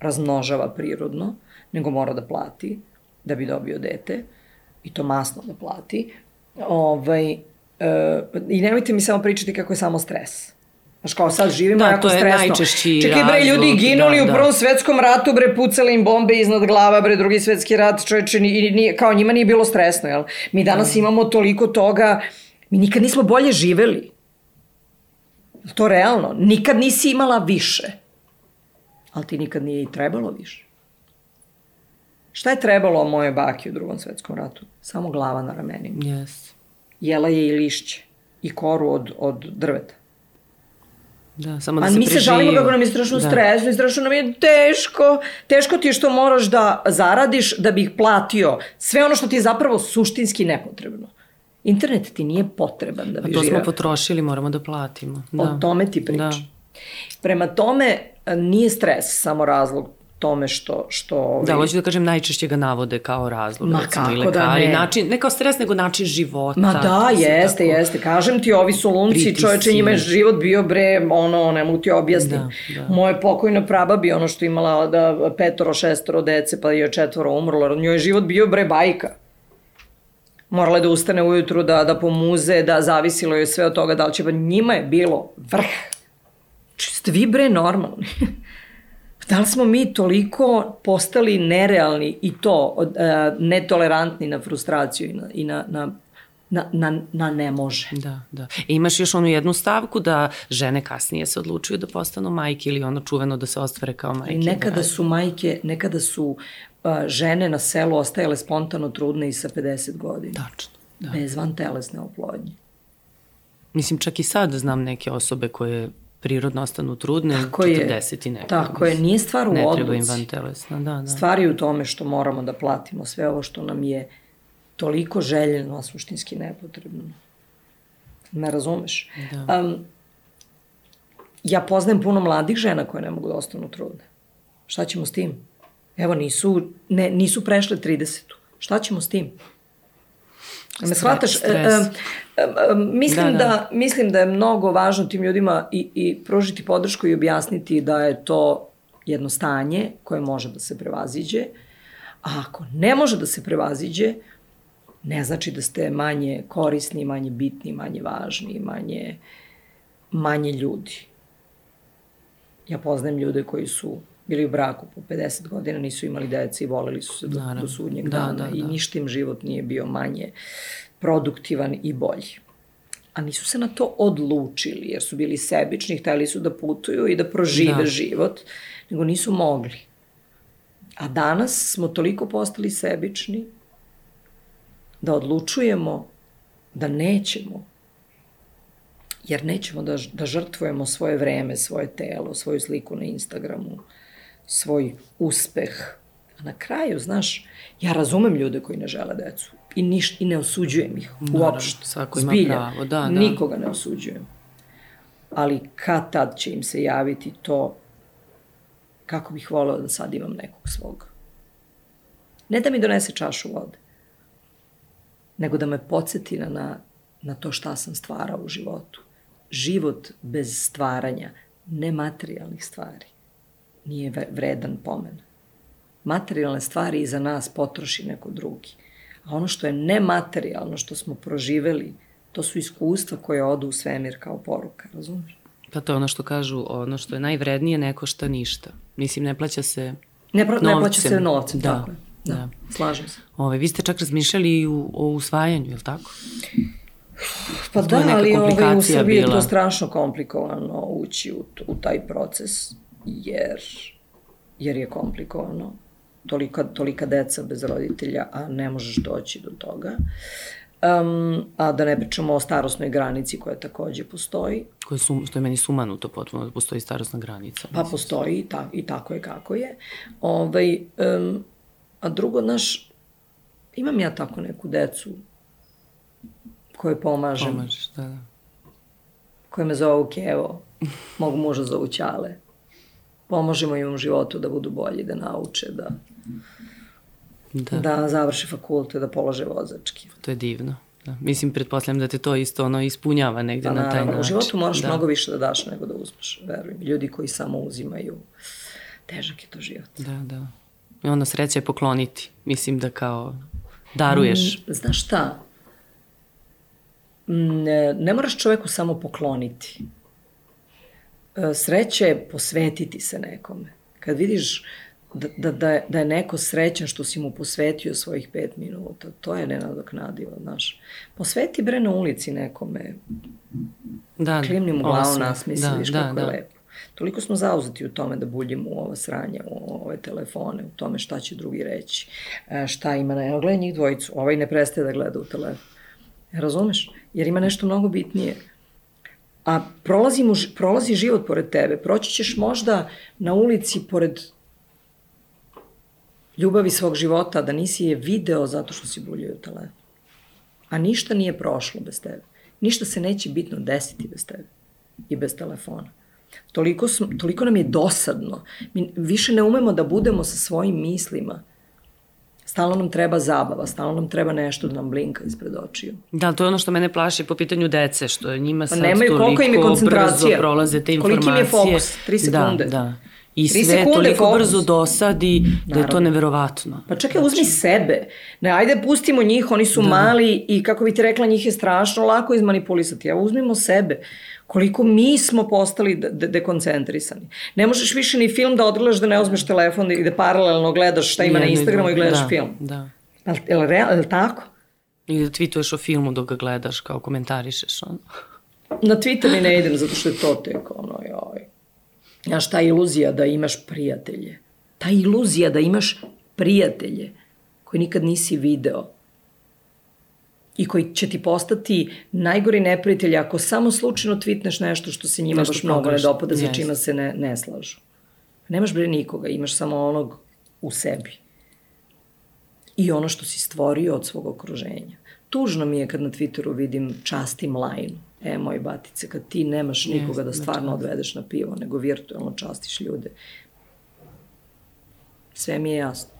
razmnožava prirodno, nego mora da plati da bi dobio dete i to masno da plati. Ovaj, e, I nemojte mi samo pričati kako je samo stres. Znaš, kao sad živimo da, jako stresno. Da, to je najčešći Čekaj, bre, ljudi ginuli da, u prvom da. svetskom ratu, bre, pucali im bombe iznad glava, bre, drugi svetski rat, čoveče, ni, ni, kao njima nije bilo stresno, jel? Mi danas da. imamo toliko toga, mi nikad nismo bolje živeli. To realno. Nikad nisi imala više. Ali ti nikad nije i trebalo više. Šta je trebalo moje baki u drugom svetskom ratu? Samo glava na ramenima. Yes. Jela je i lišće. I koru od, od drveta. Da, samo da A se mi se žalimo kako nam je strašno da. stresno i strašno nam je teško. Teško ti je što moraš da zaradiš da bi ih platio. Sve ono što ti je zapravo suštinski nepotrebno. Internet ti nije potreban da bi živio. A to živeo. smo potrošili, moramo da platimo. Da. O tome ti pričam. Da. Prema tome, nije stres samo razlog tome što... što ovi... Da, hoću da kažem, najčešće ga navode kao razlog. Ma recimo, kako da lekari. da ne. Način, ne kao stres, nego način života. Ma da, jeste, tako... jeste. Kažem ti, ovi su lunci, čoveče, njima je život bio bre, ono, ne mogu ti objasniti. Da, da. Moje pokojna praba bi ono što imala da petoro, šestoro dece, pa je četvoro umrlo. Njoj je život bio bre bajka. Morala je da ustane ujutru, da, da pomuze, da zavisilo je sve od toga da li će, pa njima je bilo vrh. Ste vi bre normalni. Da li smo mi toliko postali nerealni i to uh, netolerantni na frustraciju i na, i na, na na, na, na ne može. Da, da. I imaš još onu jednu stavku da žene kasnije se odlučuju da postanu majke ili ono čuveno da se ostvare kao majke. I nekada su majke, nekada su uh, žene na selu ostajale spontano trudne i sa 50 godina. Tačno. Da. Bez van telesne oplodnje. Mislim, čak i sad znam neke osobe koje prirodno ostanu trudne, tako 40 i nekako. Tako je, nije stvar u ne odluci. Ne treba im van telesna, da, da. Stvar je u tome što moramo da platimo sve ovo što nam je toliko željeno, a suštinski nepotrebno. Me razumeš? Da. Um, ja poznajem puno mladih žena koje ne mogu da ostanu trudne. Šta ćemo s tim? Evo, nisu, ne, nisu prešle 30. Šta ćemo s tim? Me shvataš? E, e, e, mislim, da, da. da, mislim da je mnogo važno tim ljudima i, i pružiti podršku i objasniti da je to jedno stanje koje može da se prevaziđe, a ako ne može da se prevaziđe, ne znači da ste manje korisni, manje bitni, manje važni, manje, manje ljudi. Ja poznajem ljude koji su bili u braku po 50 godina, nisu imali dece i voleli su se do, Naravno. do sudnjeg da, dana da, da. i ništa im život nije bio manje produktivan i bolji. A nisu se na to odlučili, jer su bili sebični, hteli su da putuju i da prožive da. život, nego nisu mogli. A danas smo toliko postali sebični da odlučujemo da nećemo jer nećemo da, da žrtvujemo svoje vreme, svoje telo, svoju sliku na Instagramu, svoj uspeh. A na kraju, znaš, ja razumem ljude koji ne žele decu i, niš, i ne osuđujem ih uopšte. Svako ima Zbilja, pravo, da, da. Nikoga ne osuđujem. Ali kad tad će im se javiti to kako bih voleo da sad imam nekog svog. Ne da mi donese čašu vode, nego da me podsjeti na, na, na to šta sam stvarao u životu. Život bez stvaranja, nematerijalnih stvari nije vredan pomen. Materijalne stvari iza nas potroši neko drugi. A ono što je nematerijalno, što smo proživeli, to su iskustva koje odu u svemir kao poruka, razumiješ? Pa to je ono što kažu, ono što je najvrednije ne košta ništa. Mislim, ne plaća se ne, pro, ne plaća se novcem, da, tako je. Da, da, slažem se. Ove, vi ste čak razmišljali i u, o usvajanju, je li tako? Pa da, ali ove, u Srbiji je to strašno komplikovano ući u, u taj proces jer jer je komplikovano. Tolika, tolika deca bez roditelja, a ne možeš doći do toga. Um, a da ne pričamo o starosnoj granici koja takođe postoji. Koje su, što je meni sumanuto potpuno da postoji starosna granica. Pa postoji i, ta, i tako je kako je. Ovaj, um, a drugo, naš, imam ja tako neku decu koje pomažem. Pomažeš, da, da. Koje me zovu Kevo, mog muža zovu Ćale. Pomožemo im u životu da budu bolji, da nauče, da da, da završe fakulte, da polože vozački. To je divno. Da. Mislim, pretpostavljam da te to isto ono ispunjava negde pa, na taj način. U životu moraš da. mnogo više da daš nego da uzmeš, verujem. Ljudi koji samo uzimaju, težak je to život. Da, da. I onda sreća je pokloniti. Mislim da kao daruješ. Mm, znaš šta? Mm, ne, ne moraš čoveku samo pokloniti. E, sreća je posvetiti se nekome. Kad vidiš da, da, da, je, da je neko srećan što si mu posvetio svojih pet minuta. To je nenadoknadivo, znaš. Posveti bre na ulici nekome. Da, Klimni mu glavu nasmisliš da, kako da, je da. lepo. Toliko smo zauzeti u tome da buljimo u ova sranja, u ove telefone, u tome šta će drugi reći, e, šta ima na... Evo, gledaj njih dvojicu, ovaj ne prestaje da gleda u telefon. Razumeš? Jer ima nešto mnogo bitnije. A prolazi, mu, prolazi život pored tebe. Proći ćeš možda na ulici pored ljubavi svog života, da nisi je video zato što si buljio telefon. A ništa nije prošlo bez tebe. Ništa se neće bitno desiti bez tebe i bez telefona. Toliko, smo, toliko nam je dosadno. Mi više ne umemo da budemo sa svojim mislima. Stalno nam treba zabava, stalno nam treba nešto da nam blinka ispred očiju. Da, to je ono što mene plaši po pitanju dece, što njima sad pa nemaju, toliko im je brzo prolaze te informacije. Koliko im je fokus? Tri sekunde. Da, da i sve toliko fokus. brzo dosadi Naravno. da je to neverovatno. Pa čekaj, uzmi znači... sebe. Ne, ajde pustimo njih, oni su da. mali i kako bi ti rekla, njih je strašno lako izmanipulisati. Evo uzmimo sebe. Koliko mi smo postali de de dekoncentrisani. Ne možeš više ni film da odgledaš da ne uzmeš telefon i da paralelno gledaš šta ima ne, na Instagramu i gledaš da, film. Da. Je je li, real, je li tako? I da tweetuješ o filmu dok ga gledaš, kao komentarišeš. Ono. Na Twitter mi ne idem zato što je to tek ono, joj. Znaš, ta iluzija da imaš prijatelje. Ta iluzija da imaš prijatelje koji nikad nisi video i koji će ti postati najgori neprijatelji ako samo slučajno tvitneš nešto što se njima nešto baš mnogo ne dopada, za čima se ne, ne slažu. Nemaš bre nikoga, imaš samo onog u sebi. I ono što si stvorio od svog okruženja. Tužno mi je kad na Twitteru vidim častim lajnu e, moj batice, kad ti nemaš nikoga da stvarno odvedeš na pivo, nego virtualno častiš ljude. Sve mi je jasno.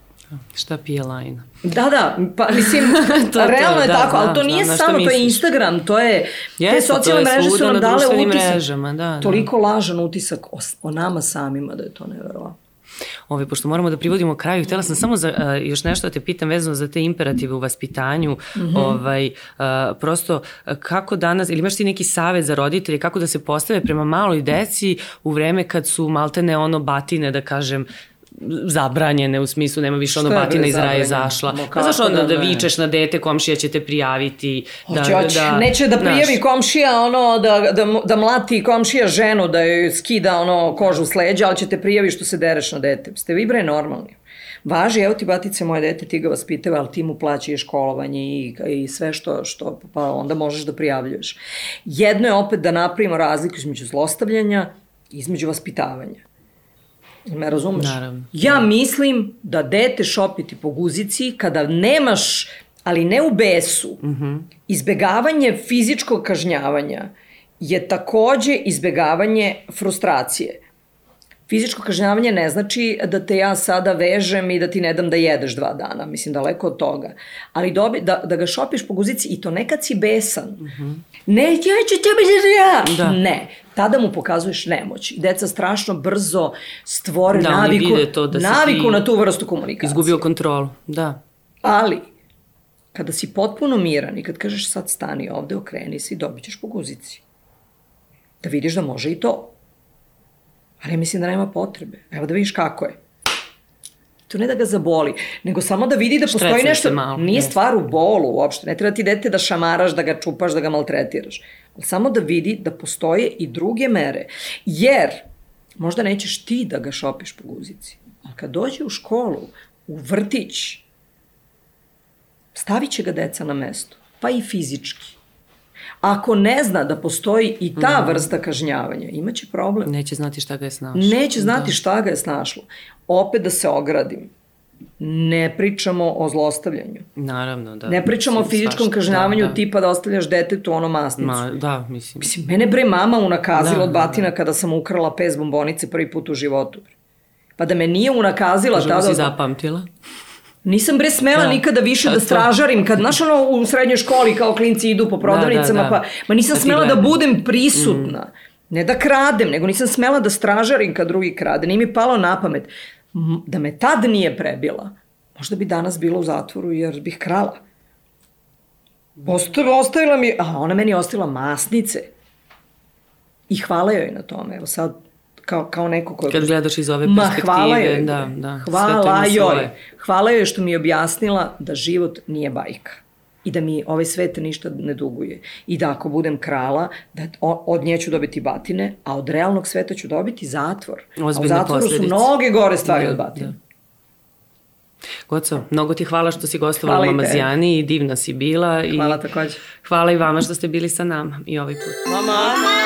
Šta pije lajna? Da, da, pa mislim, to, realno je da, tako, ali to nije da, samo, to je Instagram, to je, Jeste, te socijalne mreže su nam dale utisak, mrežama, da, toliko da. lažan utisak o, o nama samima da je to neverovatno. Ove, pošto moramo da privodimo kraju, htela sam samo za, uh, još nešto da te pitam vezano za te imperative u vaspitanju. Mm -hmm. ovaj, uh, prosto, kako danas, ili imaš ti neki savet za roditelje, kako da se postave prema maloj deci u vreme kad su maltene ono batine, da kažem, zabranjene u smislu nema više ono batina iz raja zašla. Pa znaš onda da, da vičeš na dete, komšija će te prijaviti. Da, hoće, hoće. Da, Neće da prijavi naš... komšija ono da, da, da mlati komšija ženu da joj skida ono kožu s leđa, ali će te prijavi što se dereš na dete. Ste vi bre normalni. Važi, evo ti batice moje dete, ti ga vaspitava, ali ti mu plaća i školovanje i, i sve što, što, pa onda možeš da prijavljuješ. Jedno je opet da napravimo razliku između zlostavljanja i između vaspitavanja. Me razumeš? Naravno. Ja mislim da dete šopiti po guzici kada nemaš, ali ne u besu, mhm. -huh. izbegavanje fizičkog kažnjavanja je takođe izbegavanje frustracije. Fizičko kažnjavanje ne znači da te ja sada vežem i da ti ne dam da jedeš dva dana, mislim daleko od toga. Ali dobi, da, da ga šopiš po guzici i to nekad si besan. Mhm. -huh. Ne, ja ću tebe da ja. Da. Ne, tada mu pokazuješ nemoć. I deca strašno brzo stvore da, naviku, to da naviku na tu vrstu komunikacije. Izgubio kontrolu, da. Ali, kada si potpuno miran i kad kažeš sad stani ovde, okreni se i dobit ćeš po guzici. Da vidiš da može i to. Ali mislim da nema potrebe. Evo da vidiš kako je. To ne da ga zaboli, nego samo da vidi da postoji Štrecam nešto. Malo, nije ne. stvar u bolu uopšte. Ne treba ti dete da šamaraš, da ga čupaš, da ga maltretiraš. Ali samo da vidi da postoje i druge mere. Jer možda nećeš ti da ga šopiš po guzici. kad dođe u školu, u vrtić, stavit će ga deca na mesto, pa i fizički. Ako ne zna da postoji i ta mm. vrsta kažnjavanja, imaće problem. Neće znati šta ga je snašlo. Neće znati da. šta ga je snašlo. Opet da se ogradim. Ne pričamo o zlostavljanju. Naravno, da. Ne pričamo mislim, o fizičkom svašta, kažnjavanju da, da. tipa da ostavljaš detetu ono masnicu. Ma, da, mislim. Mislim, mene bre mama unakazila da, od batina da, da. kada sam ukrala pes bombonice prvi put u životu. Pa da me nije unakazila Možemo tada... Možemo si zapamtila? Nisam bre smela da. nikada više da stražarim. Kad, znaš ono, u srednjoj školi kao klinci idu po prodavnicama, da, da, da. pa, ma nisam da smela da budem prisutna. Mm. Ne da kradem, nego nisam smela da stražarim kad drugi krade. Nije mi palo na pamet. Da me tad nije prebila, možda bi danas bila u zatvoru jer bih krala. Ostavila, ostavila mi, a ona meni ostavila masnice. I hvala joj na tome. Evo sad kao, kao neko ko... Kad gledaš iz ove perspektive, Ma, hvala joj, da, da. Hvala joj. Hvala joj što mi je objasnila da život nije bajka i da mi ovaj svet ništa ne duguje. I da ako budem krala, da od nje ću dobiti batine, a od realnog sveta ću dobiti zatvor. Ozbiljne a u zatvoru posledice. su mnoge gore stvari da, od batine. Da. Goco, mnogo ti hvala što si gostovala u Mamazijani i divna si bila. Hvala i takođe. Hvala i vama što ste bili sa nama i ovaj put. Mama! Mama!